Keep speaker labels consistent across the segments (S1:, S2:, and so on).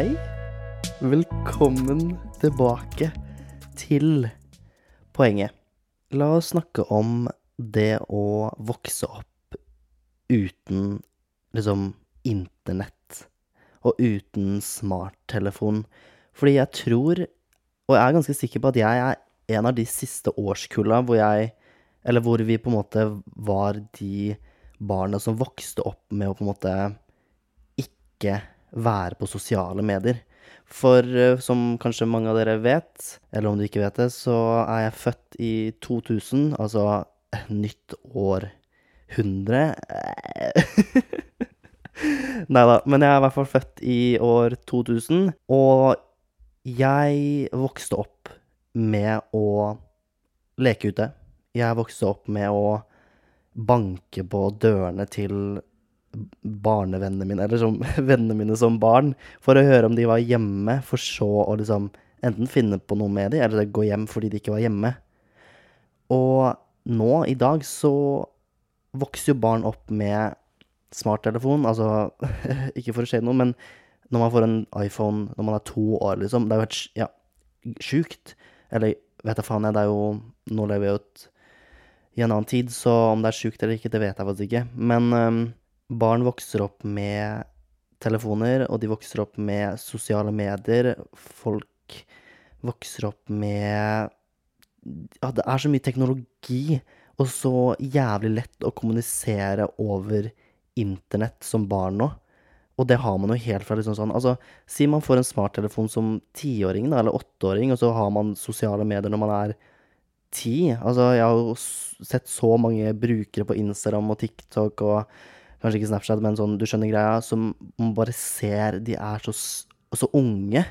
S1: Hei. Velkommen tilbake til poenget. La oss snakke om det å vokse opp uten liksom internett og uten smarttelefon. Fordi jeg tror, og jeg er ganske sikker på at jeg er en av de siste årskulla hvor jeg Eller hvor vi på en måte var de barna som vokste opp med å på en måte ikke være på sosiale medier. For eh, som kanskje mange av dere vet, eller om du ikke vet det, så er jeg født i 2000, altså nytt århundre. Nei da, men jeg er i hvert fall født i år 2000, og jeg vokste opp med å leke ute. Jeg vokste opp med å banke på dørene til barnevennene mine, eller som vennene mine som barn, for å høre om de var hjemme, for så å liksom enten finne på noe med dem, eller gå hjem fordi de ikke var hjemme. Og nå, i dag, så vokser jo barn opp med smarttelefon. Altså, ikke for å si noe, men når man får en iPhone når man er to år, liksom Det er jo helt ja, sjukt. Eller vet da faen, jeg, det er jo Nå lever jeg jo i en annen tid, så om det er sjukt eller ikke, det vet jeg faktisk ikke. Men um, barn vokser opp med telefoner, og de vokser opp med sosiale medier. Folk vokser opp med Ja, det er så mye teknologi, og så jævlig lett å kommunisere over internett som barn nå. Og det har man jo helt fra liksom sånn Altså, si man får en smarttelefon som tiåring, da, eller åtteåring, og så har man sosiale medier når man er ti. Altså, jeg har jo sett så mange brukere på Instagram og TikTok og kanskje ikke Snapchat, men sånn, du skjønner greia, som man bare ser de er så, så unge.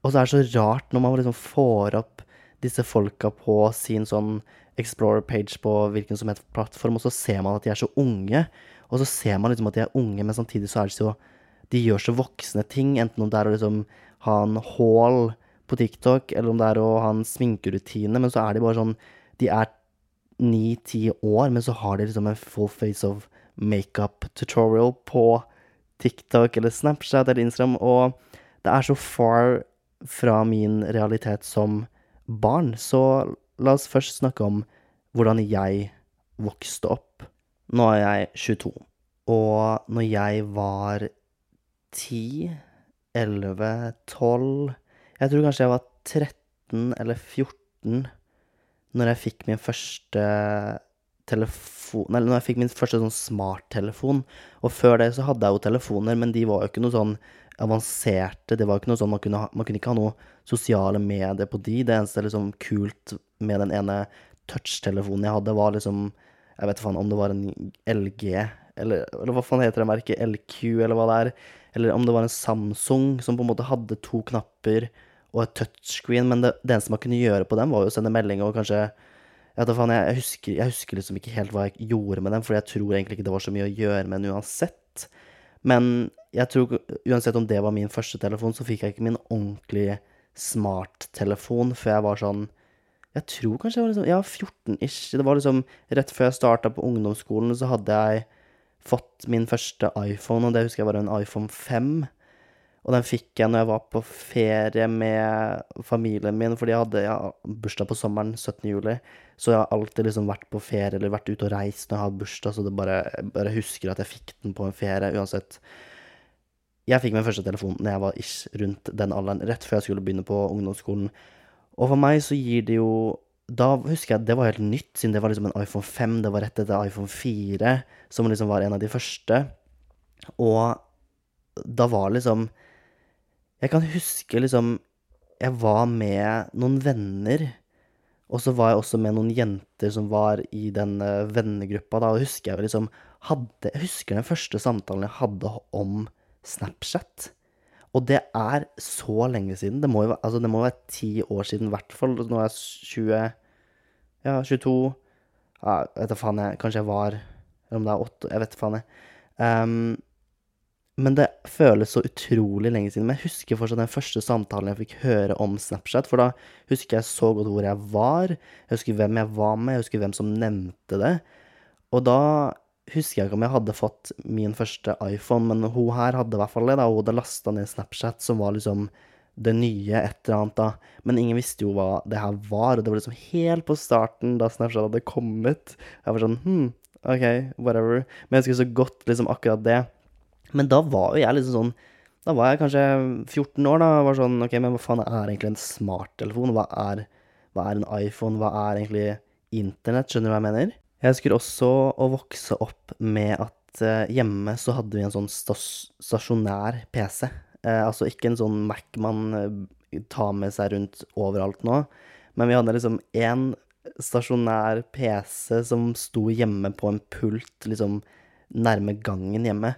S1: Og så er det så rart når man liksom får opp disse folka på sin sånn Explorer-page på hvilken som helst plattform, og så ser man at de er så unge. Og så ser man liksom at de er unge, men samtidig så er det så De gjør så voksne ting, enten om det er å liksom ha en haul på TikTok, eller om det er å ha en sminkerutine, men så er de bare sånn De er ni-ti år, men så har de liksom en full face of makeup tutorial på TikTok eller Snapchat eller Instagram, og det er så far fra min realitet som barn. Så la oss først snakke om hvordan jeg vokste opp. Nå er jeg 22, og når jeg var 10, 11, 12 Jeg tror kanskje jeg var 13 eller 14 når jeg fikk min første telefon Eller når jeg fikk min første sånn smarttelefon. Og før det så hadde jeg jo telefoner, men de var jo ikke noe sånn avanserte. Det var jo ikke noe sånn man kunne, ha, man kunne ikke ha noe sosiale medier på de. Det eneste liksom kult med den ene touchtelefonen jeg hadde, var liksom Jeg vet faen om det var en LG, eller, eller hva faen heter det merket? LQ, eller hva det er. Eller om det var en Samsung som på en måte hadde to knapper og et touchscreen, men det, det eneste man kunne gjøre på dem, var jo å sende melding og kanskje da faen, jeg, husker, jeg husker liksom ikke helt hva jeg gjorde med den, for jeg tror egentlig ikke det var så mye å gjøre med den uansett. Men jeg tror uansett om det var min første telefon, så fikk jeg ikke min ordentlige smarttelefon før jeg var sånn Jeg tror kanskje jeg var liksom Ja, 14-ish. Det var liksom rett før jeg starta på ungdomsskolen, så hadde jeg fått min første iPhone, og det husker jeg var en iPhone 5. Og den fikk jeg når jeg var på ferie med familien min, fordi jeg hadde ja, bursdag på sommeren, 17. juli. Så jeg har alltid liksom vært på ferie eller vært ute og reist når jeg har bursdag, så det bare, jeg bare husker at jeg fikk den på en ferie uansett. Jeg fikk min første telefon når jeg var ish rundt den alderen, rett før jeg skulle begynne på ungdomsskolen. Og for meg så gir det jo Da husker jeg at det var helt nytt, siden det var liksom en iPhone 5, det var rett etter iPhone 4, som liksom var en av de første. Og da var liksom Jeg kan huske liksom Jeg var med noen venner, og så var jeg også med noen jenter som var i den eh, vennegruppa, da, og husker jeg liksom hadde Jeg husker den første samtalen jeg hadde om Snapchat. Og det er så lenge siden. Det må jo, altså, det må være ti år siden i hvert fall. Nå er jeg 20 Ja, 22 ja, Vet da faen jeg Kanskje jeg var Eller om det er 8 Jeg vet faen jeg. Um, men det føles så utrolig lenge siden. Men jeg husker fortsatt den første samtalen jeg fikk høre om Snapchat. For da husker jeg så godt hvor jeg var. Jeg husker hvem jeg var med. Jeg husker hvem som nevnte det. Og da husker jeg ikke om jeg hadde fått min første iPhone, men hun her hadde i hvert fall det. da, Hun hadde lasta ned Snapchat, som var liksom det nye et eller annet da. Men ingen visste jo hva det her var. Og det var liksom helt på starten, da Snapchat hadde kommet. Jeg var sånn hm, OK, whatever. Men jeg husker så godt liksom akkurat det. Men da var jo jeg liksom sånn Da var jeg kanskje 14 år, da. og var sånn OK, men hva faen er egentlig en smarttelefon? Hva er, hva er en iPhone? Hva er egentlig internett? Skjønner du hva jeg mener? Jeg husker også å vokse opp med at uh, hjemme så hadde vi en sånn stasjonær PC. Eh, altså ikke en sånn Mac man uh, tar med seg rundt overalt nå, men vi hadde liksom én stasjonær PC som sto hjemme på en pult liksom nærme gangen hjemme.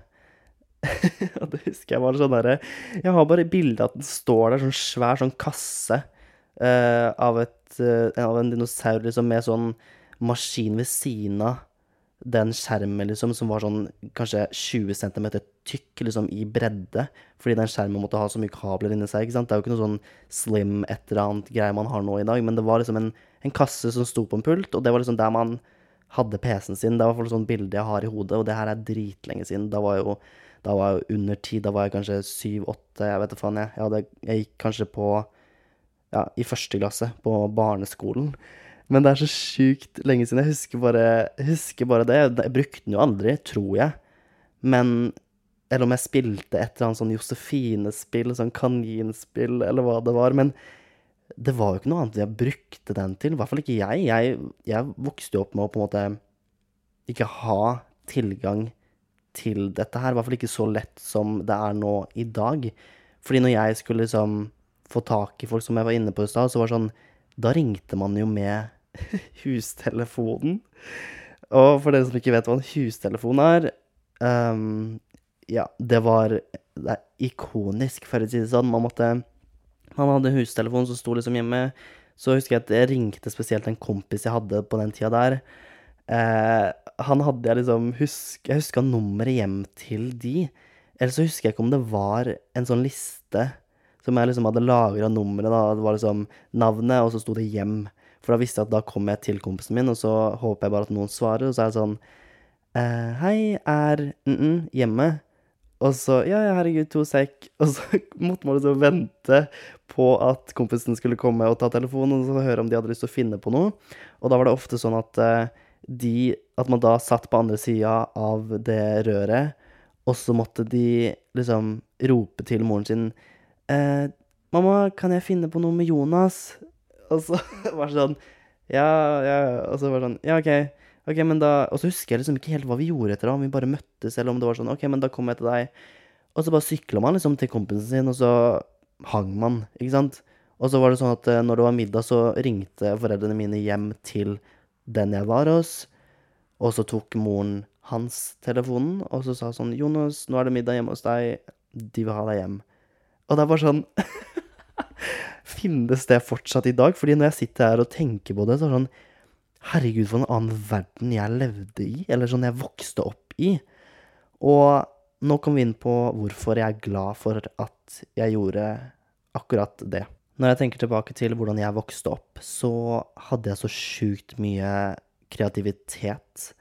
S1: Og det husker jeg var sånn derre Jeg har bare bilde av at den står der, sånn svær sånn kasse uh, av, et, uh, av en dinosaur liksom med sånn maskin ved siden av den skjermen, liksom, som var sånn kanskje 20 cm tykk liksom, i bredde, fordi den skjermen måtte ha så mye kabler inni seg. ikke sant? Det er jo ikke noe sånn slim et eller annet greie man har nå i dag, men det var liksom en, en kasse som sto på en pult, og det var liksom der man hadde PC-en sin. Det var i hvert fall sånn bilde jeg har i hodet, og det her er dritlenge siden. Da var jo da var jeg under ti. Da var jeg kanskje syv-åtte, jeg vet da faen, jeg. Jeg, hadde, jeg gikk kanskje på Ja, i første klasse på barneskolen. Men det er så sjukt lenge siden. Jeg husker bare, husker bare det. Jeg brukte den jo aldri, tror jeg. Men Eller om jeg spilte et eller annet sånn Josefine-spill, sånn kaninspill, eller hva det var. Men det var jo ikke noe annet jeg brukte den til. I hvert fall ikke jeg. Jeg, jeg vokste jo opp med å på en måte ikke ha tilgang til dette her. I hvert fall ikke så lett som det er nå i dag. Fordi når jeg skulle liksom få tak i folk, som jeg var inne på i stad, så var det sånn Da ringte man jo med hustelefonen. Og for dere som ikke vet hva en hustelefon er um, Ja, det var det er ikonisk, for å si det sånn. Man måtte Man hadde hustelefon som sto liksom hjemme. Så husker jeg at jeg ringte spesielt en kompis jeg hadde på den tida der. Eh, han hadde jeg liksom husk, Jeg huska nummeret hjem til de. Eller så husker jeg ikke om det var en sånn liste som jeg liksom hadde lagra nummeret. da, Det var liksom navnet, og så sto det 'hjem'. For da visste jeg at da kom jeg til kompisen min, og så håper jeg bare at noen svarer. Og så er jeg sånn eh, 'Hei, er mm -mm, hjemme?' Og så 'Ja, ja, herregud, to sek'. Og så måtte man liksom vente på at kompisen skulle komme og ta telefonen og så høre om de hadde lyst til å finne på noe. Og da var det ofte sånn at eh, de At man da satt på andre sida av det røret, og så måtte de liksom rope til moren sin eh, 'Mamma, kan jeg finne på noe med Jonas?' Og så var det sånn Ja, ja Og så var det sånn Ja, OK. Ok, men da, Og så husker jeg liksom ikke helt hva vi gjorde etter det, om vi bare møttes, eller om det var sånn OK, men da kommer jeg til deg. Og så bare sykla man liksom til kompisen sin, og så hang man, ikke sant? Og så var det sånn at eh, når det var middag, så ringte foreldrene mine hjem til den jeg var hos. Og så tok moren hans telefonen, og så sa sånn 'Jonas, nå er det middag hjemme hos deg. De vil ha deg hjem.' Og det er bare sånn Finnes det fortsatt i dag? Fordi når jeg sitter her og tenker på det, så er det sånn Herregud, for en annen verden jeg levde i. Eller sånn jeg vokste opp i. Og nå kommer vi inn på hvorfor jeg er glad for at jeg gjorde akkurat det. Når jeg tenker tilbake til hvordan jeg vokste opp, så hadde jeg så sjukt mye kreativitet.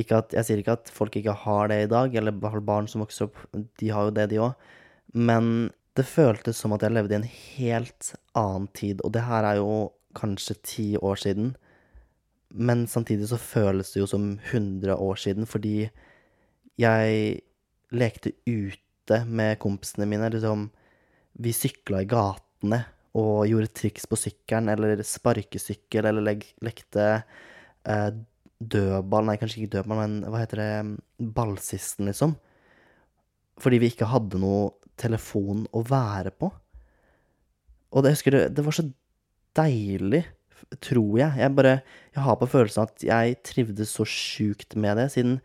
S1: At, jeg sier ikke at folk ikke har det i dag, eller barn som vokser opp, de har jo det, de òg. Men det føltes som at jeg levde i en helt annen tid, og det her er jo kanskje ti år siden. Men samtidig så føles det jo som 100 år siden, fordi jeg lekte ute med kompisene mine. Liksom, vi sykla i gatene og gjorde triks på sykkelen, eller sparkesykkel, eller leg lekte eh, dødball Nei, kanskje ikke dødball, men hva heter det Ballsisten, liksom. fordi vi ikke hadde noe telefon å være på. Og det, jeg husker det, det var så deilig, tror jeg. Jeg bare Jeg har på følelsen at jeg trivdes så sjukt med det, siden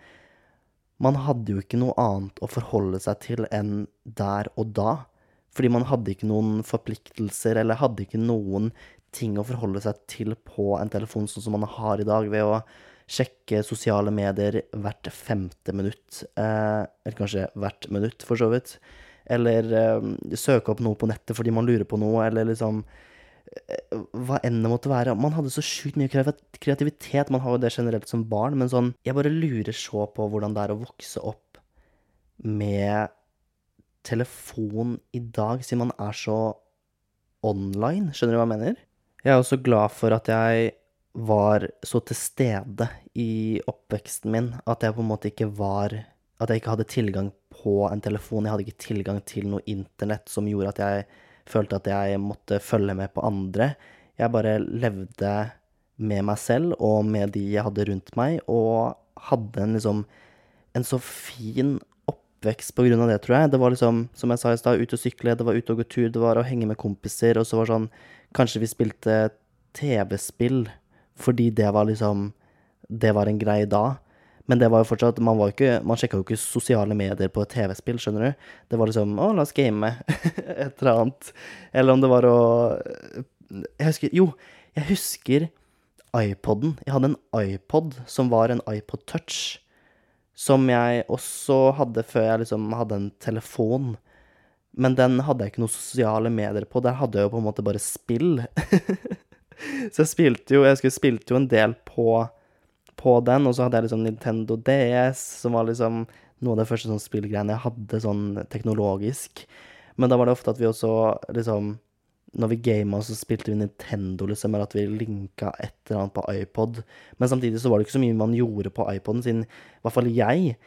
S1: man hadde jo ikke noe annet å forholde seg til enn der og da. Fordi man hadde ikke noen forpliktelser, eller hadde ikke noen ting å forholde seg til på en telefon, sånn som man har i dag, ved å sjekke sosiale medier hvert femte minutt. Eh, eller kanskje hvert minutt, for så vidt. Eller eh, søke opp noe på nettet fordi man lurer på noe, eller liksom eh, hva enn det måtte være. Man hadde så sjukt mye kreativitet. Man har jo det generelt som barn, men sånn Jeg bare lurer så på hvordan det er å vokse opp med telefon i dag, siden man er så online. Skjønner du hva jeg mener? Jeg er også glad for at jeg var så til stede i oppveksten min at jeg på en måte ikke var At jeg ikke hadde tilgang på en telefon. Jeg hadde ikke tilgang til noe internett som gjorde at jeg følte at jeg måtte følge med på andre. Jeg bare levde med meg selv og med de jeg hadde rundt meg, og hadde en liksom en så fin oppvekst av det, tror jeg. Det var liksom, som jeg sa i stad, ute og sykle, det var ute og gå tur, det var å henge med kompiser, og så var sånn Kanskje vi spilte TV-spill fordi det var liksom Det var en greie da. Men det var jo fortsatt Man var Man sjekka jo ikke sosiale medier på TV-spill, skjønner du. Det var liksom Å, la oss game. Et eller annet. Eller om det var å Jeg husker Jo, jeg husker iPoden. Jeg hadde en iPod som var en iPod Touch. Som jeg også hadde før jeg liksom hadde en telefon. Men den hadde jeg ikke noen sosiale medier på. Der hadde jeg jo på en måte bare spill. Så jeg spilte jo Jeg spilte jo en del på, på den, og så hadde jeg liksom Nintendo DS, som var liksom noe av det første sånn spillgreiene jeg hadde sånn teknologisk. Men da var det ofte at vi også liksom Når vi gama, så spilte vi Nintendo, liksom, eller at vi linka et eller annet på iPod. Men samtidig så var det ikke så mye man gjorde på iPoden, siden i hvert fall jeg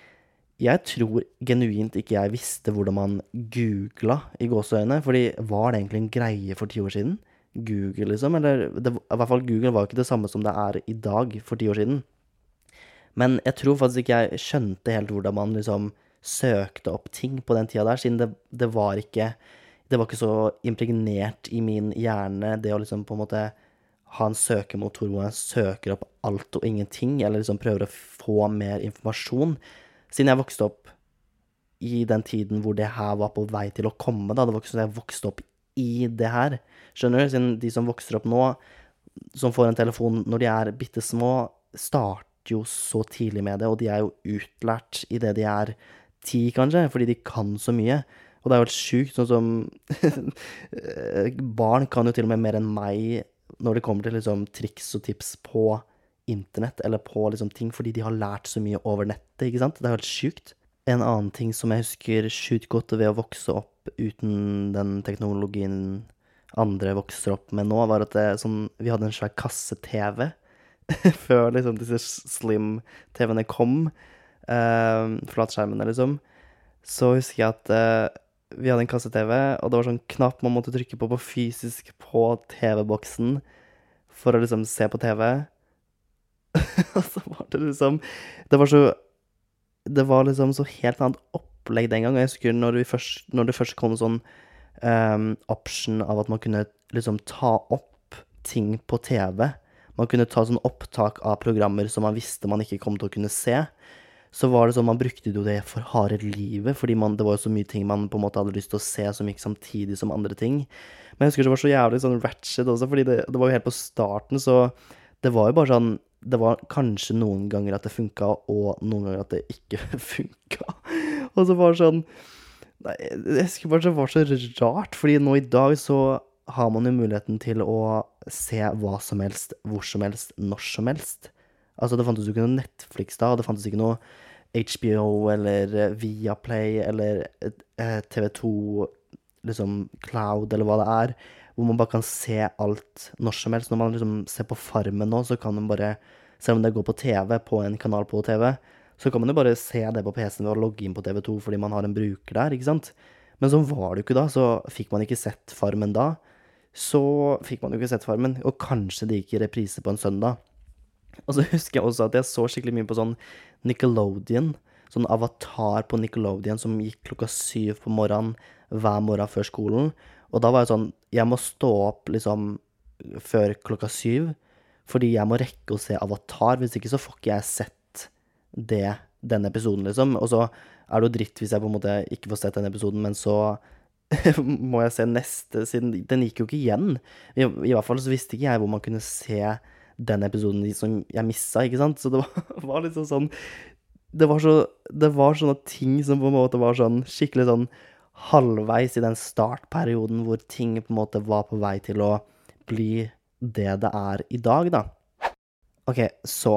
S1: jeg tror genuint ikke jeg visste hvordan man googla i gåseøyne. Fordi var det egentlig en greie for ti år siden? Google, liksom? Eller det, i hvert fall Google var ikke det samme som det er i dag for ti år siden. Men jeg tror faktisk ikke jeg skjønte helt hvordan man liksom søkte opp ting på den tida der, siden det, det var ikke Det var ikke så impregnert i min hjerne, det å liksom på en måte ha en søkemotor hvor jeg søker opp alt og ingenting, eller liksom prøver å få mer informasjon. Siden jeg vokste opp i den tiden hvor det her var på vei til å komme, da. Det var ikke sånn at jeg vokste opp i det her. Skjønner du? Siden de som vokser opp nå, som får en telefon når de er bitte små, starter jo så tidlig med det, og de er jo utlært i det de er ti, kanskje, fordi de kan så mye. Og det er jo helt sjukt, sånn som Barn kan jo til og med mer enn meg når det kommer til liksom triks og tips på internett, eller på liksom ting, fordi de har lært så mye over nettet, ikke sant? Det er jo helt sjukt. En annen ting som jeg husker sjukt godt ved å vokse opp uten den teknologien andre vokser opp med nå, var at det, sånn, vi hadde en svær kasse-TV før liksom disse slim-TV-ene kom. Uh, flatskjermene, liksom. Så husker jeg at eh, vi hadde en kasse-TV, og det var sånn knapp man måtte trykke på på fysisk på TV-boksen for å liksom se på TV. og så var det liksom Det var så Det var liksom så helt annet opplegg den gang. Jeg husker når, først, når det først kom sånn um, option av at man kunne liksom ta opp ting på TV. Man kunne ta sånn opptak av programmer som man visste man ikke kom til å kunne se. Så var det sånn, Man brukte jo det for harde livet, fordi man, det var jo så mye ting man på en måte hadde lyst til å se som gikk samtidig som andre ting. Men jeg husker det var så jævlig sånn ratchet også, fordi det, det var jo helt på starten, så det var jo bare sånn Det var kanskje noen ganger at det funka, og noen ganger at det ikke funka. Og så var det sånn Nei, jeg husker bare det var så rart, fordi nå i dag så har man jo muligheten til å se hva som helst, hvor som helst, når som helst. Altså, det fantes jo ikke noe Netflix da, og det fantes ikke noe HBO eller eh, Viaplay eller eh, TV2, liksom Cloud eller hva det er, hvor man bare kan se alt når som helst. Når man liksom ser på Farmen nå, så kan man bare, selv om det går på TV, på en kanal på TV, så kan man jo bare se det på PC-en ved å logge inn på TV2 fordi man har en bruker der, ikke sant? Men sånn var det jo ikke da, så fikk man ikke sett Farmen da. Så fikk man jo ikke sett Farmen, og kanskje det gikk i reprise på en søndag. Og så husker jeg også at jeg så skikkelig mye på sånn Nickelodeon. sånn avatar på Nickelodeon som gikk klokka syv på morgenen hver morgen før skolen. Og da var jeg sånn Jeg må stå opp liksom før klokka syv, fordi jeg må rekke å se Avatar. Hvis ikke så får ikke jeg sett det, den episoden, liksom. Og så er det jo dritt hvis jeg på en måte ikke får sett den episoden, men så må jeg se neste, siden den gikk jo ikke igjen. I, I, hvert fall så visste ikke jeg hvor man kunne se den episoden som jeg missa, ikke sant. Så det var, var liksom sånn det var, så, det var sånne ting som på en måte var sånn skikkelig sånn halvveis i den startperioden hvor ting på en måte var på vei til å bli det det er i dag, da. OK, så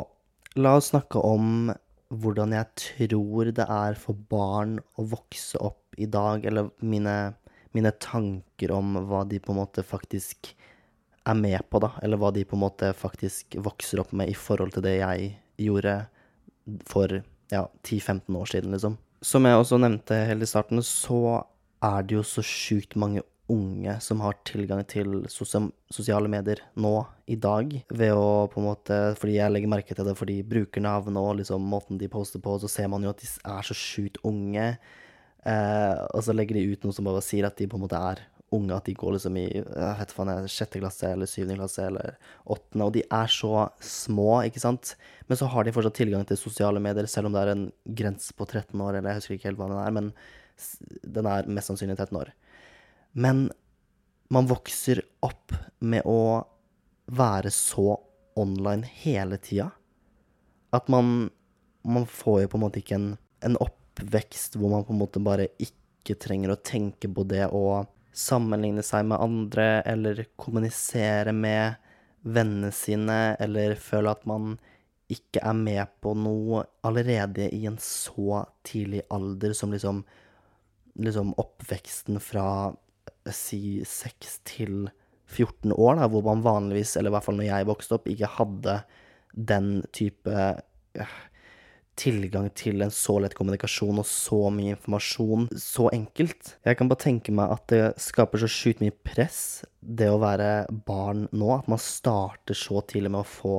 S1: la oss snakke om hvordan jeg tror det er for barn å vokse opp i dag, eller mine mine tanker om hva de på en måte faktisk er med på, da. Eller hva de på en måte faktisk vokser opp med i forhold til det jeg gjorde for ja, 10-15 år siden, liksom. Som jeg også nevnte helt i starten, så er det jo så sjukt mange unge som har tilgang til sosiale medier nå i dag, ved å på en måte Fordi jeg legger merke til det fordi brukernavn og liksom måten de poster på, så ser man jo at de er så sjukt unge. Eh, og så legger de ut noe som bare sier at de på en måte er unge, at de går liksom i jeg vet sjette klasse eller syvende klasse eller åttende, og de er så små, ikke sant? Men så har de fortsatt tilgang til sosiale medier, selv om det er en grense på 13 år, eller jeg husker ikke helt hva den er, men den er mest sannsynlig 13 år. Men man vokser opp med å være så online hele tida at man, man får jo på en måte ikke en, en oppvekst hvor man på en måte bare ikke trenger å tenke på det å sammenligne seg med andre eller kommunisere med vennene sine, eller føle at man ikke er med på noe allerede i en så tidlig alder som liksom, liksom oppveksten fra si 6 til 14 år, da, hvor man vanligvis, eller i hvert fall når jeg vokste opp, ikke hadde den type øh, tilgang til en så lett kommunikasjon og så mye informasjon så enkelt. Jeg kan bare tenke meg at det skaper så sjukt mye press, det å være barn nå. At man starter så tidlig med å få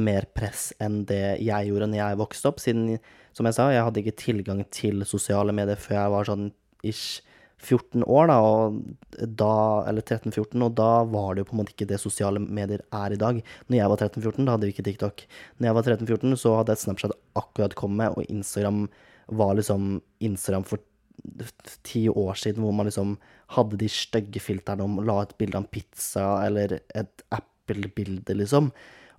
S1: mer press enn det jeg gjorde når jeg vokste opp. Siden, som jeg sa, jeg hadde ikke tilgang til sosiale medier før jeg var sånn ish 14 år, da, og da, eller 13-14, og da var det jo på en måte ikke det sosiale medier er i dag. Når jeg var 13-14, da hadde vi ikke TikTok. Når jeg var 13-14, så hadde et Snapchat akkurat kommet, og Instagram var liksom Instagram for ti år siden, hvor man liksom hadde de stygge filterne om la et bilde av en pizza eller et Apple-bilde, liksom.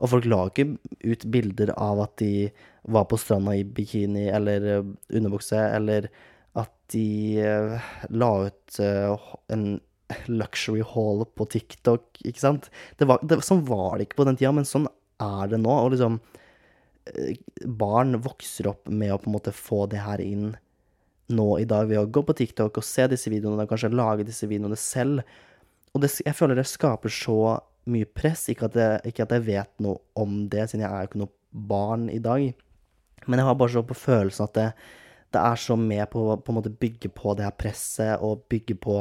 S1: Og folk la ikke ut bilder av at de var på stranda i bikini eller underbukse, eller de uh, la ut uh, en luxury hall på TikTok, ikke sant? Det var, det, sånn var det ikke på den tida, men sånn er det nå. Og liksom uh, Barn vokser opp med å på en måte få det her inn nå i dag ved å gå på TikTok og se disse videoene, og kanskje lage disse videoene selv. Og det, jeg føler det skaper så mye press. Ikke at, jeg, ikke at jeg vet noe om det, siden jeg er jo ikke noe barn i dag. Men jeg har bare så på følelsen at det, det er så med på å bygge på det her presset og bygge på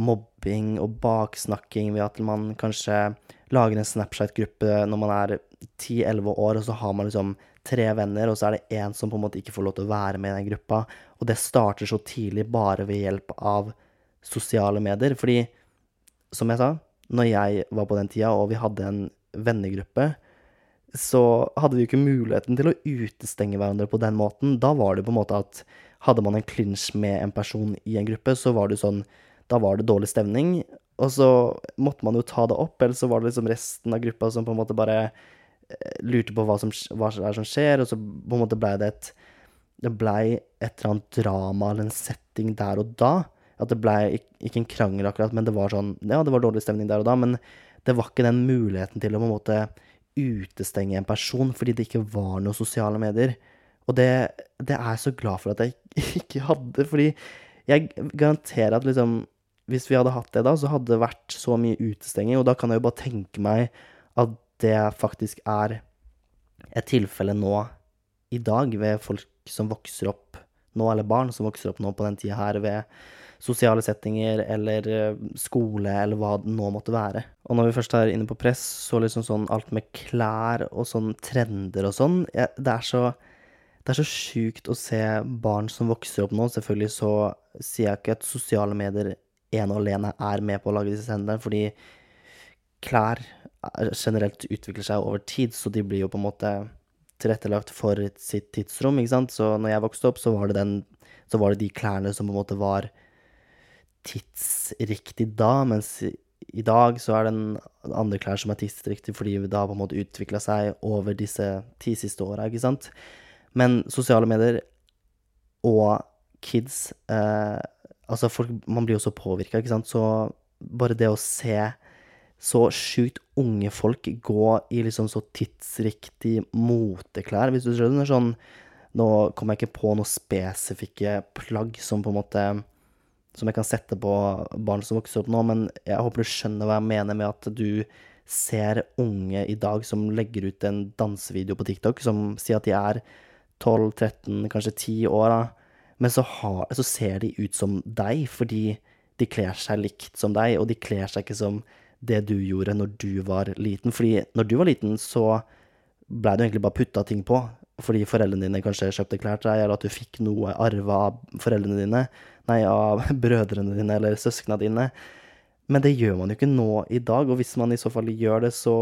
S1: mobbing og baksnakking ved at man kanskje lager en Snapchat-gruppe når man er 10-11 år, og så har man liksom tre venner, og så er det én som på en måte ikke får lov til å være med i den gruppa. Og det starter så tidlig bare ved hjelp av sosiale medier. Fordi, som jeg sa, når jeg var på den tida, og vi hadde en vennegruppe, så hadde vi jo ikke muligheten til å utestenge hverandre på den måten. Da var det på en måte at hadde man en clinch med en person i en gruppe, så var det sånn Da var det dårlig stemning, og så måtte man jo ta det opp, eller så var det liksom resten av gruppa som på en måte bare eh, lurte på hva som, hva som skjer, og så på en måte blei det et Det blei et eller annet drama eller en setting der og da. At det blei ikke en krangel akkurat, men det var sånn Ja, det var dårlig stemning der og da, men det var ikke den muligheten til å på en måte utestenge en person fordi det ikke var noen sosiale medier. Og det, det er jeg så glad for at jeg ikke hadde, fordi jeg garanterer at liksom Hvis vi hadde hatt det da, så hadde det vært så mye utestenging, og da kan jeg jo bare tenke meg at det faktisk er et tilfelle nå i dag ved folk som vokser opp nå, eller barn som vokser opp nå på den tida her, ved sosiale settinger eller eh, skole eller hva det nå måtte være. Og når vi først er inne på press, så liksom sånn alt med klær og sånn trender og sånn, det er så det er så sjukt å se barn som vokser opp nå. Selvfølgelig så sier jeg ikke at sosiale medier ene og alene er med på å lage disse trendene, fordi klær generelt utvikler seg over tid, så de blir jo på en måte tilrettelagt for sitt tidsrom, ikke sant. Så når jeg vokste opp, så var det, den, så var det de klærne som på en måte var tidsriktig da, mens i dag så er det en andre klær som er tidsriktig fordi det har på en måte utvikla seg over disse ti siste åra, ikke sant. Men sosiale medier og kids eh, Altså, folk Man blir jo så påvirka, ikke sant. Så bare det å se så sjukt unge folk gå i liksom så tidsriktig moteklær, hvis du skjønner. Sånn Nå kommer jeg ikke på noen spesifikke plagg som på en måte Som jeg kan sette på barn som vokser opp nå, men jeg håper du skjønner hva jeg mener med at du ser unge i dag som legger ut en dansevideo på TikTok, som sier at de er 12-13, kanskje 10 år, da. Men så, har, så ser de ut som deg, fordi de kler seg likt som deg, og de kler seg ikke som det du gjorde når du var liten. Fordi når du var liten, så blei du egentlig bare putta ting på. Fordi foreldrene dine kanskje kjøpte klær til deg, eller at du fikk noe arva av foreldrene dine. Nei, av brødrene dine eller søsknene dine. Men det gjør man jo ikke nå i dag, og hvis man i så fall gjør det, så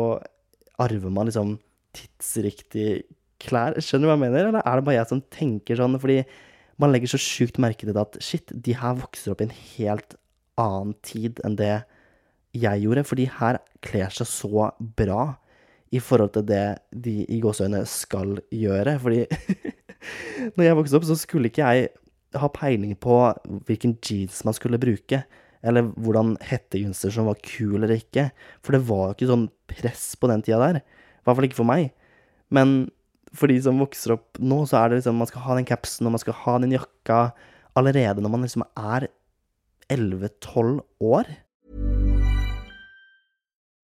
S1: arver man liksom tidsriktig klær. Skjønner du hva jeg mener, eller er det bare jeg som tenker sånn? Fordi man legger så sjukt merke til det at shit, de her vokser opp i en helt annen tid enn det jeg gjorde, for de her kler seg så bra i forhold til det de i gåseøyne skal gjøre. Fordi når jeg vokste opp, så skulle ikke jeg ha peiling på hvilken jeans man skulle bruke, eller hvordan hettegenser som var kul eller ikke. For det var jo ikke sånn press på den tida der. I hvert fall ikke for meg. Men for de som vokser opp nå, så er det liksom Man skal ha den capsen, og man skal ha den jakka allerede når man liksom er 11-12 år.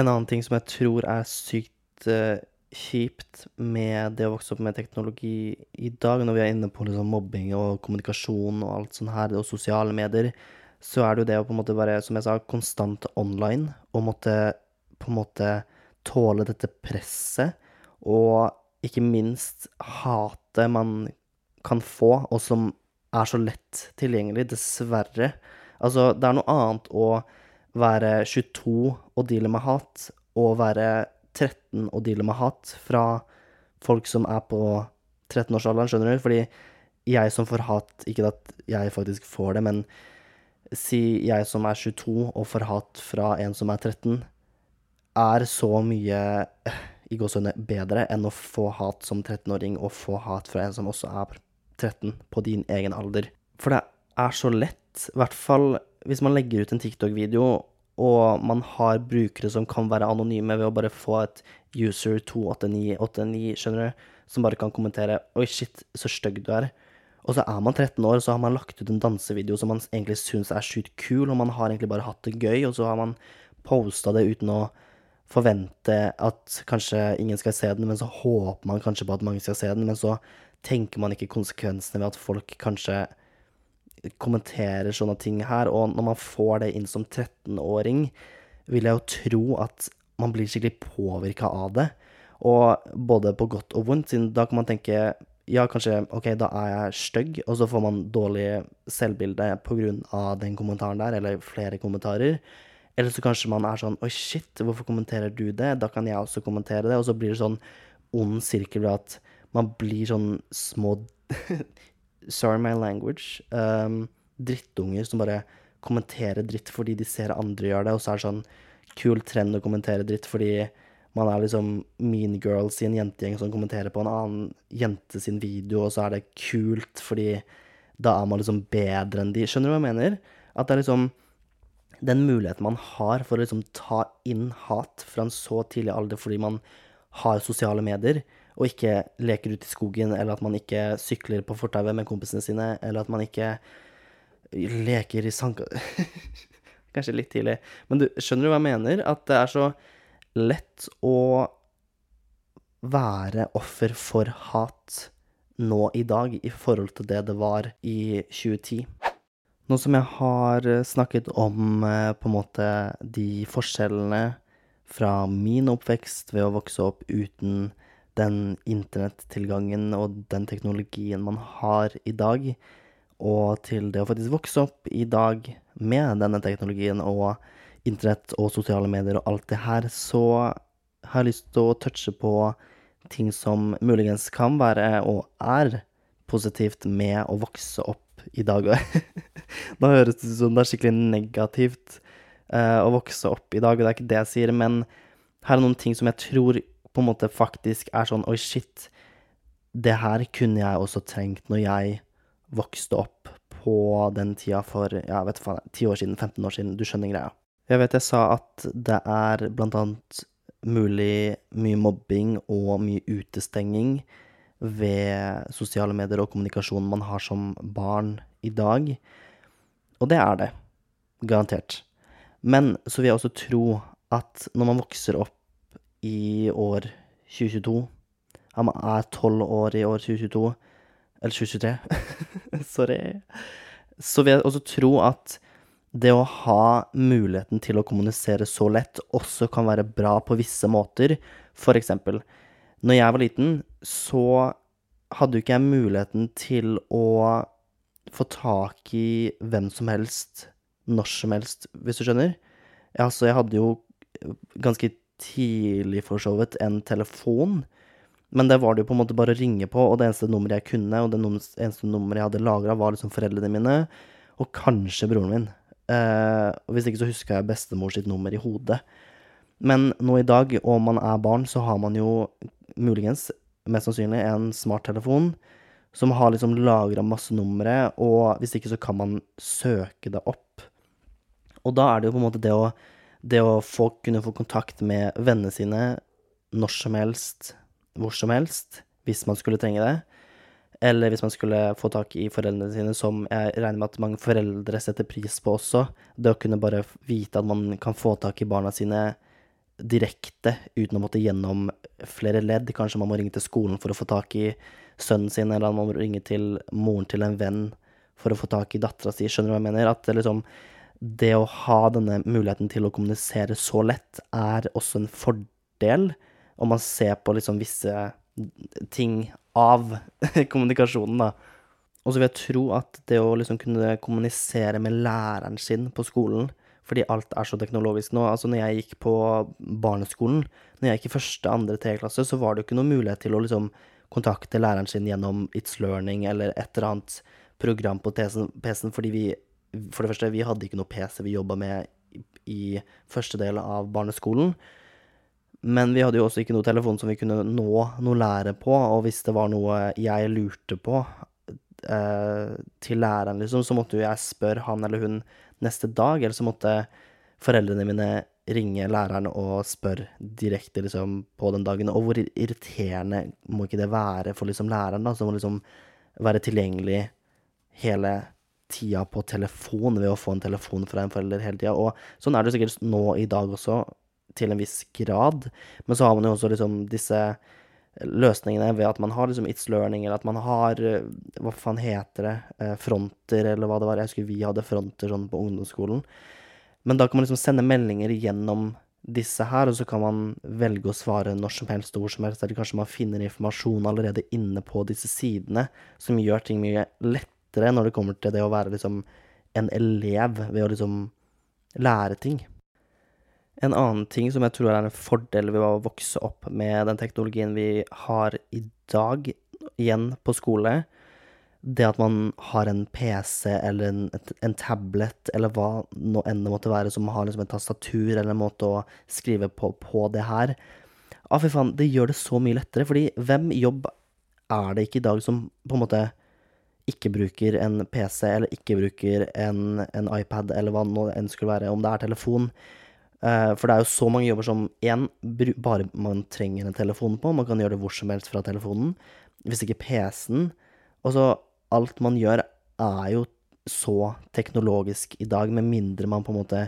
S1: En annen ting som jeg tror er sykt uh, kjipt med det å vokse opp med teknologi i dag, når vi er inne på liksom mobbing og kommunikasjon og alt sånt her, og sosiale medier, så er det jo det å på en måte være, som jeg sa, konstant online, og måtte på en måte tåle dette presset, og ikke minst hatet man kan få, og som er så lett tilgjengelig, dessverre. Altså, det er noe annet å være 22 og deale med hat, og være 13 og deale med hat fra folk som er på 13-årsalderen, skjønner du? Fordi jeg som får hat, ikke at jeg faktisk får det, men si jeg som er 22 og får hat fra en som er 13, er så mye i gåsehudene bedre enn å få hat som 13-åring og få hat fra en som også er 13 på din egen alder. For det er så lett, i hvert fall hvis man legger ut en TikTok-video og man har brukere som kan være anonyme ved å bare få et user 28989, skjønner du, som bare kan kommentere 'oi, shit, så stygg du er'. Og så er man 13 år, og så har man lagt ut en dansevideo som man egentlig syns er sjukt kul, og man har egentlig bare hatt det gøy, og så har man posta det uten å forvente at kanskje ingen skal se den, men så håper man kanskje på at mange skal se den, men så tenker man ikke konsekvensene ved at folk kanskje kommenterer sånne ting her. Og når man får det inn som 13-åring, vil jeg jo tro at man blir skikkelig påvirka av det. Og både på godt og vondt, siden da kan man tenke ja, kanskje OK, da er jeg stygg, og så får man dårlig selvbilde av den kommentaren der, eller flere kommentarer. Eller så kanskje man er sånn Oi, shit, hvorfor kommenterer du det? Da kan jeg også kommentere det. Og så blir det sånn ond sirkel ved at man blir sånn små Sorry my language. Um, drittunger som bare kommenterer dritt fordi de ser andre gjøre det, og så er det sånn kul trend å kommentere dritt fordi man er liksom mean girls i en jentegjeng som kommenterer på en annen jente sin video, og så er det kult fordi da er man liksom bedre enn de. Skjønner du hva jeg mener? At det er liksom den muligheten man har for å liksom ta inn hat fra en så tidlig alder fordi man har sosiale medier, og ikke leker ute i skogen, eller at man ikke sykler på fortauet med kompisene sine, eller at man ikke leker i sandka... Kanskje litt tidlig. Men du, skjønner du hva jeg mener? At det er så lett å være offer for hat nå i dag i forhold til det det var i 2010. Nå som jeg har snakket om eh, på en måte de forskjellene fra min oppvekst ved å vokse opp uten den internettilgangen og den teknologien man har i dag, og til det å faktisk vokse opp i dag med denne teknologien og internett og sosiale medier og alt det her, så har jeg lyst til å touche på ting som muligens kan være og er positivt med å vokse opp i dag. Nå høres det ut som det er skikkelig negativt uh, å vokse opp i dag, og det er ikke det jeg sier, men her er noen ting som jeg tror på en måte faktisk er sånn Oi, shit. Det her kunne jeg også trengt når jeg vokste opp på den tida for ja, vet faen, 10 år siden, 15 år siden. Du skjønner greia. Jeg vet jeg sa at det er blant annet mulig mye mobbing og mye utestenging ved sosiale medier og kommunikasjon man har som barn i dag. Og det er det. Garantert. Men så vil jeg også tro at når man vokser opp i år 2022 Ja, man er tolv år i år 2022 Eller 2023. Sorry. Så vil jeg også tro at det å ha muligheten til å kommunisere så lett også kan være bra på visse måter. For eksempel, når jeg var liten, så hadde jo ikke jeg muligheten til å få tak i hvem som helst når som helst, hvis du skjønner. Altså, jeg hadde jo ganske tidlig for så vidt en telefon, men det var det jo på en måte bare å ringe på, og det eneste nummeret jeg kunne, og det eneste nummeret jeg hadde lagra, var liksom foreldrene mine, og kanskje broren min. Eh, og hvis ikke så huska jeg bestemor sitt nummer i hodet. Men nå i dag, og man er barn, så har man jo muligens, mest sannsynlig, en smarttelefon som har liksom lagra masse numre, og hvis ikke så kan man søke det opp. Og da er det jo på en måte det å, det å få, kunne få kontakt med vennene sine når som helst, hvor som helst, hvis man skulle trenge det. Eller hvis man skulle få tak i foreldrene sine, som jeg regner med at mange foreldre setter pris på også. Det å kunne bare vite at man kan få tak i barna sine direkte, uten å måtte gjennom flere ledd. Kanskje man må ringe til skolen for å få tak i sønnen sin, eller man må ringe til moren til en venn for å få tak i dattera si. Skjønner du hva jeg mener? At liksom, det å ha denne muligheten til å kommunisere så lett, er også en fordel. Om man ser på liksom visse ting av kommunikasjonen, da. Og så vil jeg tro at det å liksom kunne kommunisere med læreren sin på skolen, fordi alt er så teknologisk nå Altså, når jeg gikk på barneskolen, når jeg gikk i første, andre, tredje klasse, så var det jo ikke noen mulighet til å liksom kontakte læreren sin gjennom It's Learning eller et eller annet program på PC-en, fordi vi For det første, vi hadde ikke noe PC vi jobba med i første del av barneskolen. Men vi hadde jo også ikke noe telefon som vi kunne nå noe lære på, og hvis det var noe jeg lurte på eh, til læreren, liksom, så måtte jo jeg spørre han eller hun neste dag, eller så måtte foreldrene mine ringe læreren og spørre direkte liksom, på den dagen. Og hvor irriterende må ikke det være for liksom, læreren, da, som må liksom være tilgjengelig hele tida på telefon ved å få en telefon fra en forelder hele tida. Og sånn er det sikkert nå i dag også til en viss grad. Men så har man jo også liksom disse løsningene ved at man har liksom It's Learning, eller at man har eh, Hva faen heter det? Eh, fronter, eller hva det var. Jeg husker vi hadde fronter sånn på ungdomsskolen. Men da kan man liksom sende meldinger gjennom disse her, og så kan man velge å svare når som helst hvor som helst, eller kanskje man finner informasjon allerede inne på disse sidene, som gjør ting mye lettere når det kommer til det å være liksom en elev ved å liksom lære ting. En annen ting som jeg tror er en fordel ved å vokse opp med den teknologien vi har i dag, igjen på skole, det at man har en PC eller en, en tablet eller hva nå enn det måtte være, som har liksom en tastatur eller en måte å skrive på, på det her. Ah, fy faen, det gjør det så mye lettere, fordi hvem jobb er det ikke i dag som på en måte ikke bruker en PC, eller ikke bruker en, en iPad, eller hva nå enn skulle være, om det er telefon, Uh, for det er jo så mange jobber som én bare man trenger en telefon på. Man kan gjøre det hvor som helst fra telefonen. Hvis ikke PC-en. Og så alt man gjør, er jo så teknologisk i dag, med mindre man på en måte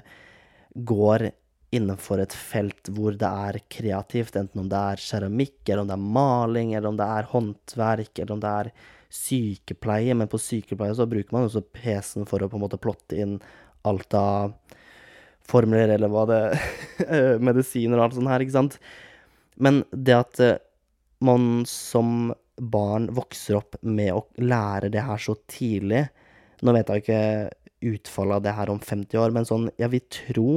S1: går innenfor et felt hvor det er kreativt, enten om det er keramikk, eller om det er maling, eller om det er håndverk, eller om det er sykepleie. Men på sykepleie så bruker man også PC-en for å på en måte plotte inn alt av formler, eller hva det Medisiner og alt sånt her, ikke sant. Men det at eh, man som barn vokser opp med å lære det her så tidlig Nå vet jeg ikke utfallet av det her om 50 år, men sånn, jeg vil tro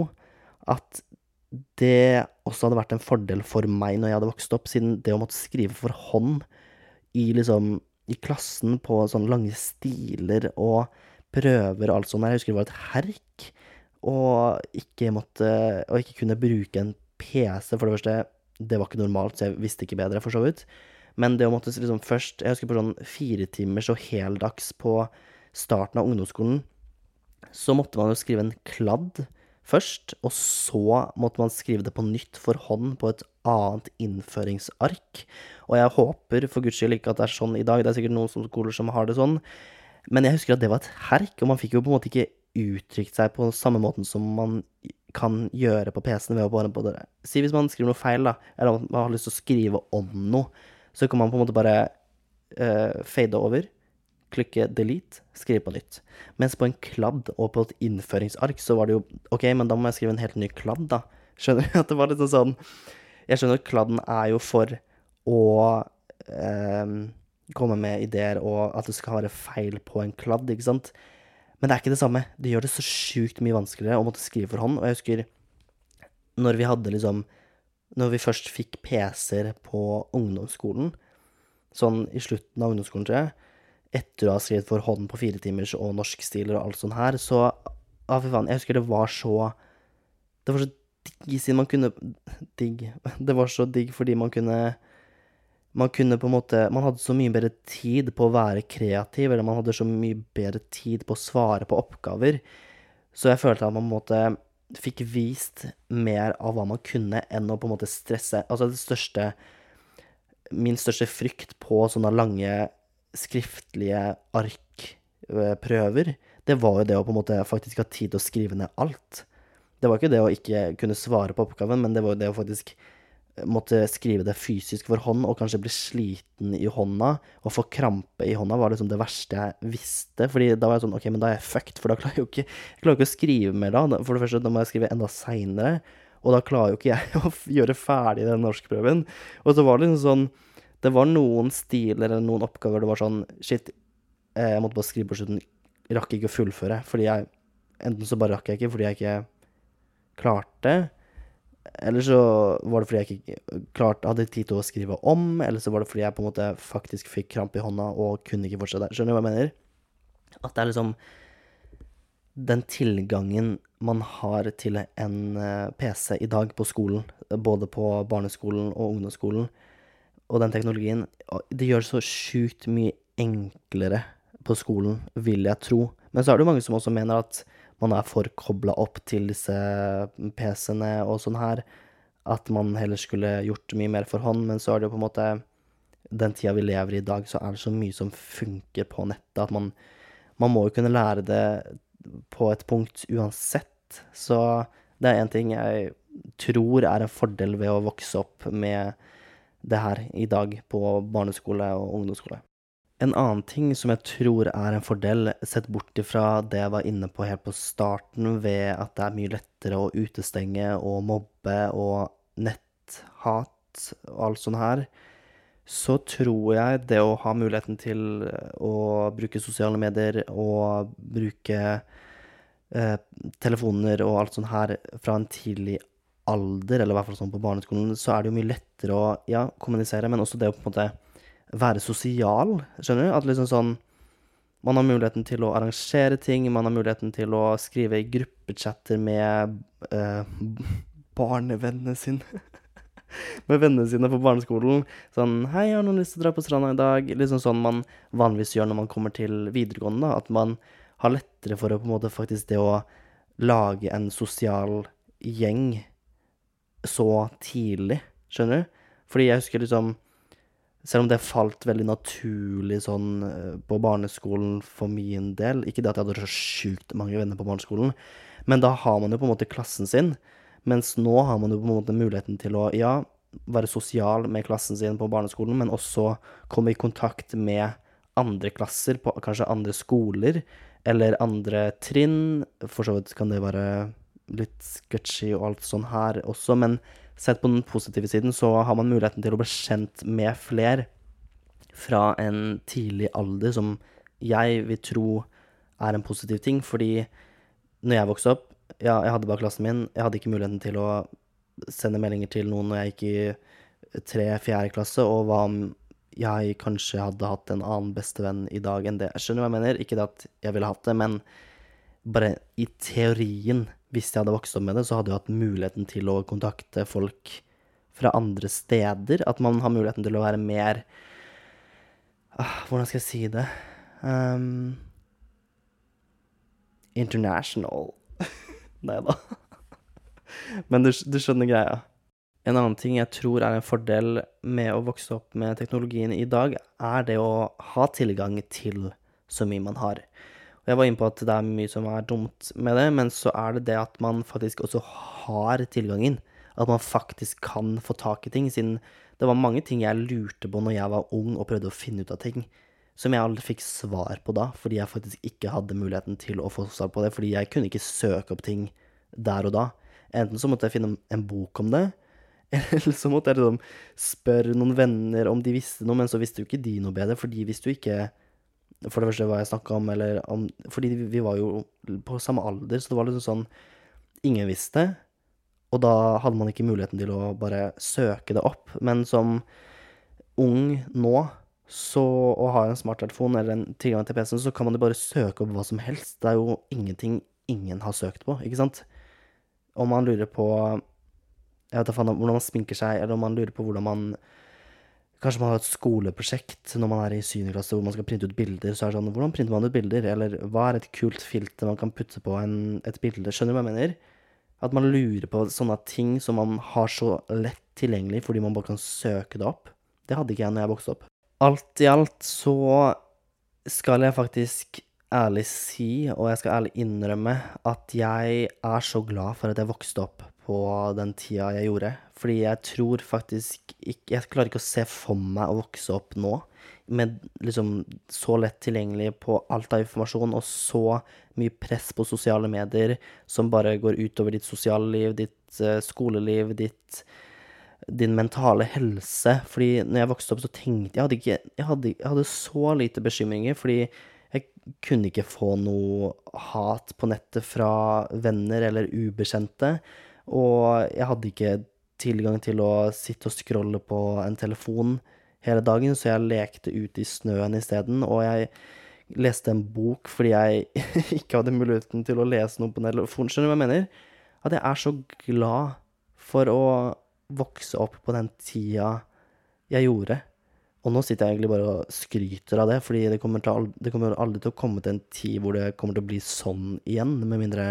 S1: at det også hadde vært en fordel for meg når jeg hadde vokst opp, siden det å måtte skrive for hånd i liksom i klassen på sånne lange stiler og prøver og alt sånt Jeg husker det var et herk. Og ikke måtte Og ikke kunne bruke en PC, for det første. Det var ikke normalt, så jeg visste ikke bedre, for så vidt. Men det å måtte liksom først Jeg husker på sånn fire timers og heldags på starten av ungdomsskolen, så måtte man jo skrive en kladd først, og så måtte man skrive det på nytt for hånd på et annet innføringsark. Og jeg håper for guds skyld ikke at det er sånn i dag, det er sikkert noen skoler som har det sånn, men jeg husker at det var et herk, og man fikk jo på en måte ikke uttrykt seg på samme måten som man kan gjøre på PC-en ved å bare på det. Si hvis man skriver noe feil, da, eller man har lyst til å skrive om noe, så kan man på en måte bare uh, fade over klikke delete, skrive på nytt. Mens på en kladd og på et innføringsark så var det jo OK, men da må jeg skrive en helt ny kladd, da. Skjønner du? At det var litt sånn Jeg skjønner at kladden er jo for å eh, komme med ideer, og at det skal være feil på en kladd, ikke sant? Men det er ikke det samme. Det gjør det så sjukt mye vanskeligere å måtte skrive for hånd. Og jeg husker når vi hadde liksom Når vi først fikk PC-er på ungdomsskolen, sånn i slutten av ungdomsskolen, tror jeg, etter å ha skrevet for hånd på fire timers og norskstiler og alt sånt her, så Ja, fy faen, jeg husker det var så Det var så digg siden man kunne Digg. Det var så digg fordi man kunne Man kunne på en måte Man hadde så mye bedre tid på å være kreativ, eller man hadde så mye bedre tid på å svare på oppgaver. Så jeg følte at man på en måte fikk vist mer av hva man kunne, enn å på en måte stresse. Altså det største Min største frykt på sånne lange skriftlige arkprøver, det var jo det å på en måte faktisk ha tid til å skrive ned alt. Det var ikke det å ikke kunne svare på oppgaven, men det var jo det å faktisk måtte skrive det fysisk for hånd, og kanskje bli sliten i hånda, og få krampe i hånda, var liksom det verste jeg visste. Fordi da var jeg sånn OK, men da er jeg fucked, for da klarer jeg jo ikke, jeg klarer ikke å skrive mer da. For det første, da må jeg skrive enda seinere, og da klarer jo ikke jeg å gjøre ferdig den norskprøven. Og så var det liksom sånn det var noen stiler eller noen oppgaver det var sånn Shit, eh, jeg måtte bare skrive på slutten. Rakk ikke å fullføre. Fordi jeg Enten så bare rakk jeg ikke fordi jeg ikke klarte. Eller så var det fordi jeg ikke klarte, hadde tid til å skrive om. Eller så var det fordi jeg på en måte faktisk fikk krampe i hånda og kunne ikke fortsette. Skjønner du hva jeg mener? At det er liksom den tilgangen man har til en eh, PC i dag på skolen, både på barneskolen og ungdomsskolen, og den teknologien, det gjør det så sjukt mye enklere på skolen, vil jeg tro. Men så er det jo mange som også mener at man er for kobla opp til disse PC-ene og sånn her. At man heller skulle gjort mye mer for hånd, men så er det jo på en måte Den tida vi lever i i dag, så er det så mye som funker på nettet at man, man må jo kunne lære det på et punkt uansett. Så det er én ting jeg tror er en fordel ved å vokse opp med det her i dag på barneskole og ungdomsskole. En annen ting som jeg tror er en fordel, sett bort ifra det jeg var inne på helt på starten, ved at det er mye lettere å utestenge og mobbe og netthat og alt sånt her, så tror jeg det å ha muligheten til å bruke sosiale medier og bruke eh, telefoner og alt sånt her fra en tidlig alder, eller i hvert fall sånn på barneskolen, så er det jo mye lettere å ja, kommunisere, men også det å på en måte være sosial, skjønner du? At liksom sånn Man har muligheten til å arrangere ting, man har muligheten til å skrive i gruppechatter med uh, barnevennene sine. med vennene sine på barneskolen. Sånn 'Hei, har noen lyst til å dra på stranda i dag?' Liksom sånn man vanligvis gjør når man kommer til videregående, da. At man har lettere for å på en måte faktisk det å lage en sosial gjeng så tidlig, skjønner du? Fordi jeg husker liksom Selv om det falt veldig naturlig sånn eh, på barneskolen for min del Ikke det at jeg hadde så sjukt mange venner på barneskolen, men da har man jo på en måte klassen sin. Mens nå har man jo på en måte muligheten til å, ja, være sosial med klassen sin på barneskolen, men også komme i kontakt med andre klasser på kanskje andre skoler eller andre trinn. For så vidt kan det være litt sketchy og alt sånn her også, men sett på den positive siden så har man muligheten til å bli kjent med flere fra en tidlig alder, som jeg vil tro er en positiv ting, fordi når jeg vokste opp, ja, jeg hadde bare klassen min, jeg hadde ikke muligheten til å sende meldinger til noen når jeg gikk i tre-fjerde klasse, og hva om jeg kanskje hadde hatt en annen bestevenn i dag enn det. Jeg skjønner hva jeg mener, ikke det at jeg ville hatt det, men bare i teorien, hvis jeg hadde vokst opp med det, så hadde jeg hatt muligheten til å kontakte folk fra andre steder. At man har muligheten til å være mer ah, Hvordan skal jeg si det? Um, international. Nei da. Men du, du skjønner greia. En annen ting jeg tror er en fordel med å vokse opp med teknologien i dag, er det å ha tilgang til så mye man har. Og jeg var inne på at det er mye som er dumt med det, men så er det det at man faktisk også har tilgangen. At man faktisk kan få tak i ting, siden det var mange ting jeg lurte på når jeg var ung og prøvde å finne ut av ting, som jeg aldri fikk svar på da, fordi jeg faktisk ikke hadde muligheten til å få svar på det, fordi jeg kunne ikke søke opp ting der og da. Enten så måtte jeg finne en bok om det, eller så måtte jeg liksom spørre noen venner om de visste noe, men så visste jo ikke de noe bedre, for de visste jo ikke for det første hva jeg snakka om, eller om Fordi vi var jo på samme alder, så det var liksom sånn Ingen visste, og da hadde man ikke muligheten til å bare søke det opp. Men som ung nå, så å ha en smarttelefon eller en tilgang til PC-en, så kan man jo bare søke opp hva som helst. Det er jo ingenting ingen har søkt på, ikke sant? Om man lurer på jeg vet ikke hvordan man sminker seg, eller om man lurer på hvordan man Kanskje man har et skoleprosjekt når man er i 7. klasse hvor man skal printe ut bilder. Så er det sånn Hvordan printer man ut bilder? Eller hva er et kult filter man kan putte på en, et bilde? Skjønner du hva jeg mener? At man lurer på sånne ting som man har så lett tilgjengelig fordi man bare kan søke det opp. Det hadde ikke jeg når jeg vokste opp. Alt i alt så skal jeg faktisk ærlig si, og jeg skal ærlig innrømme, at jeg er så glad for at jeg vokste opp på den tida jeg gjorde. Fordi jeg tror faktisk ikke Jeg klarer ikke å se for meg å vokse opp nå med liksom så lett tilgjengelig på alt av informasjon og så mye press på sosiale medier som bare går utover ditt sosiale liv, ditt uh, skoleliv, ditt din mentale helse. Fordi når jeg vokste opp, så tenkte jeg hadde ikke Jeg hadde, jeg hadde så lite bekymringer, fordi jeg kunne ikke få noe hat på nettet fra venner eller ubekjente. Og jeg hadde ikke tilgang til å sitte og scrolle på en telefon hele dagen, så jeg lekte ute i snøen isteden. Og jeg leste en bok fordi jeg ikke hadde muligheten til å lese noe på telefonen. Skjønner du hva jeg mener? At jeg er så glad for å vokse opp på den tida jeg gjorde. Og nå sitter jeg egentlig bare og skryter av det, fordi det kommer, aldri, det kommer aldri til å komme til en tid hvor det kommer til å bli sånn igjen, med mindre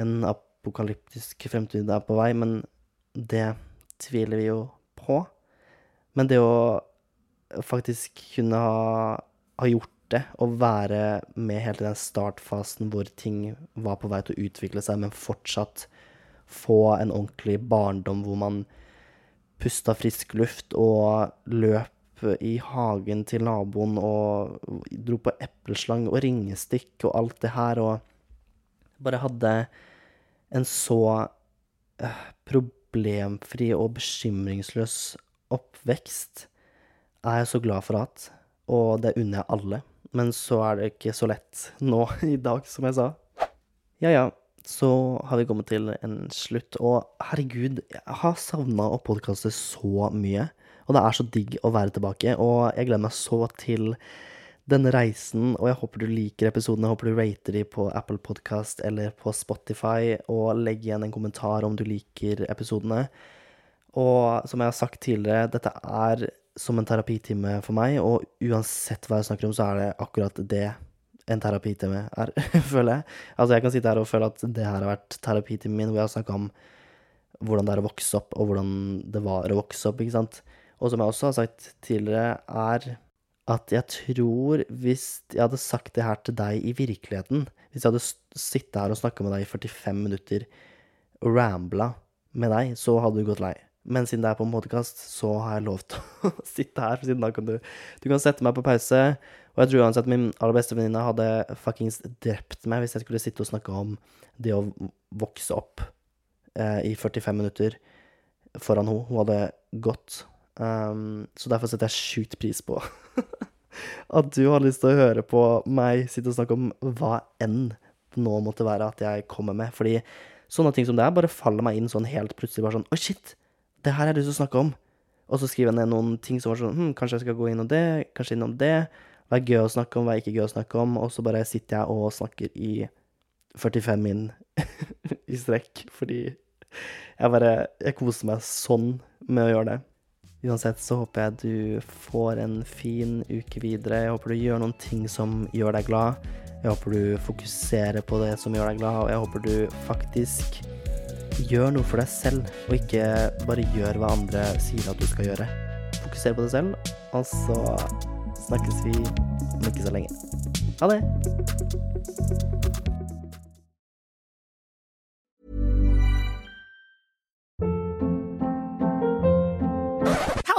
S1: en apokalyptisk fremtid er på vei, men det tviler vi jo på. Men det å faktisk kunne ha, ha gjort det, og være med helt i den startfasen hvor ting var på vei til å utvikle seg, men fortsatt få en ordentlig barndom hvor man pusta frisk luft og løp i hagen til naboen og dro på epleslang og ringestikk og alt det her, og bare hadde en så uh, problemfri og bekymringsløs oppvekst er jeg så glad for hatt, og det unner jeg alle. Men så er det ikke så lett nå i dag, som jeg sa. Ja ja, så har vi kommet til en slutt, og herregud, jeg har savna å podkaste så mye. Og det er så digg å være tilbake, og jeg gleder meg så til denne reisen, og jeg håper du liker episoden. Jeg håper du rater de på Apple Podcast eller på Spotify, og legg igjen en kommentar om du liker episodene. Og som jeg har sagt tidligere, dette er som en terapitime for meg, og uansett hva jeg snakker om, så er det akkurat det en terapitime er, føler jeg. Altså, jeg kan sitte her og føle at det her har vært terapitimen min, hvor jeg har snakka om hvordan det er å vokse opp, og hvordan det var å vokse opp, ikke sant. Og som jeg også har sagt tidligere, er at jeg tror hvis jeg hadde sagt det her til deg i virkeligheten, hvis jeg hadde sittet her og snakka med deg i 45 minutter og rambla med deg, så hadde du gått lei. Men siden det er på en podkast, så har jeg lov til å sitte her. For Siden da kan du Du kan sette meg på pause. Og jeg tror uansett min aller beste venninne hadde fuckings drept meg hvis jeg skulle sitte og snakke om det å vokse opp eh, i 45 minutter foran henne. Hun hadde gått. Um, så derfor setter jeg sjukt pris på at du har lyst til å høre på meg sitte og snakke om hva enn nå måtte være at jeg kommer med. Fordi sånne ting som det er, bare faller meg inn sånn helt plutselig. Bare sånn oh shit! Det her har jeg lyst til å snakke om. Og så skriver jeg ned noen ting som var sånn hm, Kanskje jeg skal gå innom det, kanskje innom det. Hva er gøy å snakke om, hva er ikke gøy å snakke om. Og så bare sitter jeg og snakker i 45 min i strekk. Fordi jeg bare Jeg koser meg sånn med å gjøre det. Uansett så håper jeg du får en fin uke videre. Jeg håper du gjør noen ting som gjør deg glad. Jeg håper du fokuserer på det som gjør deg glad, og jeg håper du faktisk gjør noe for deg selv, og ikke bare gjør hva andre sier at du skal gjøre. Fokuser på deg selv, og så snakkes vi om ikke så lenge. Ha det!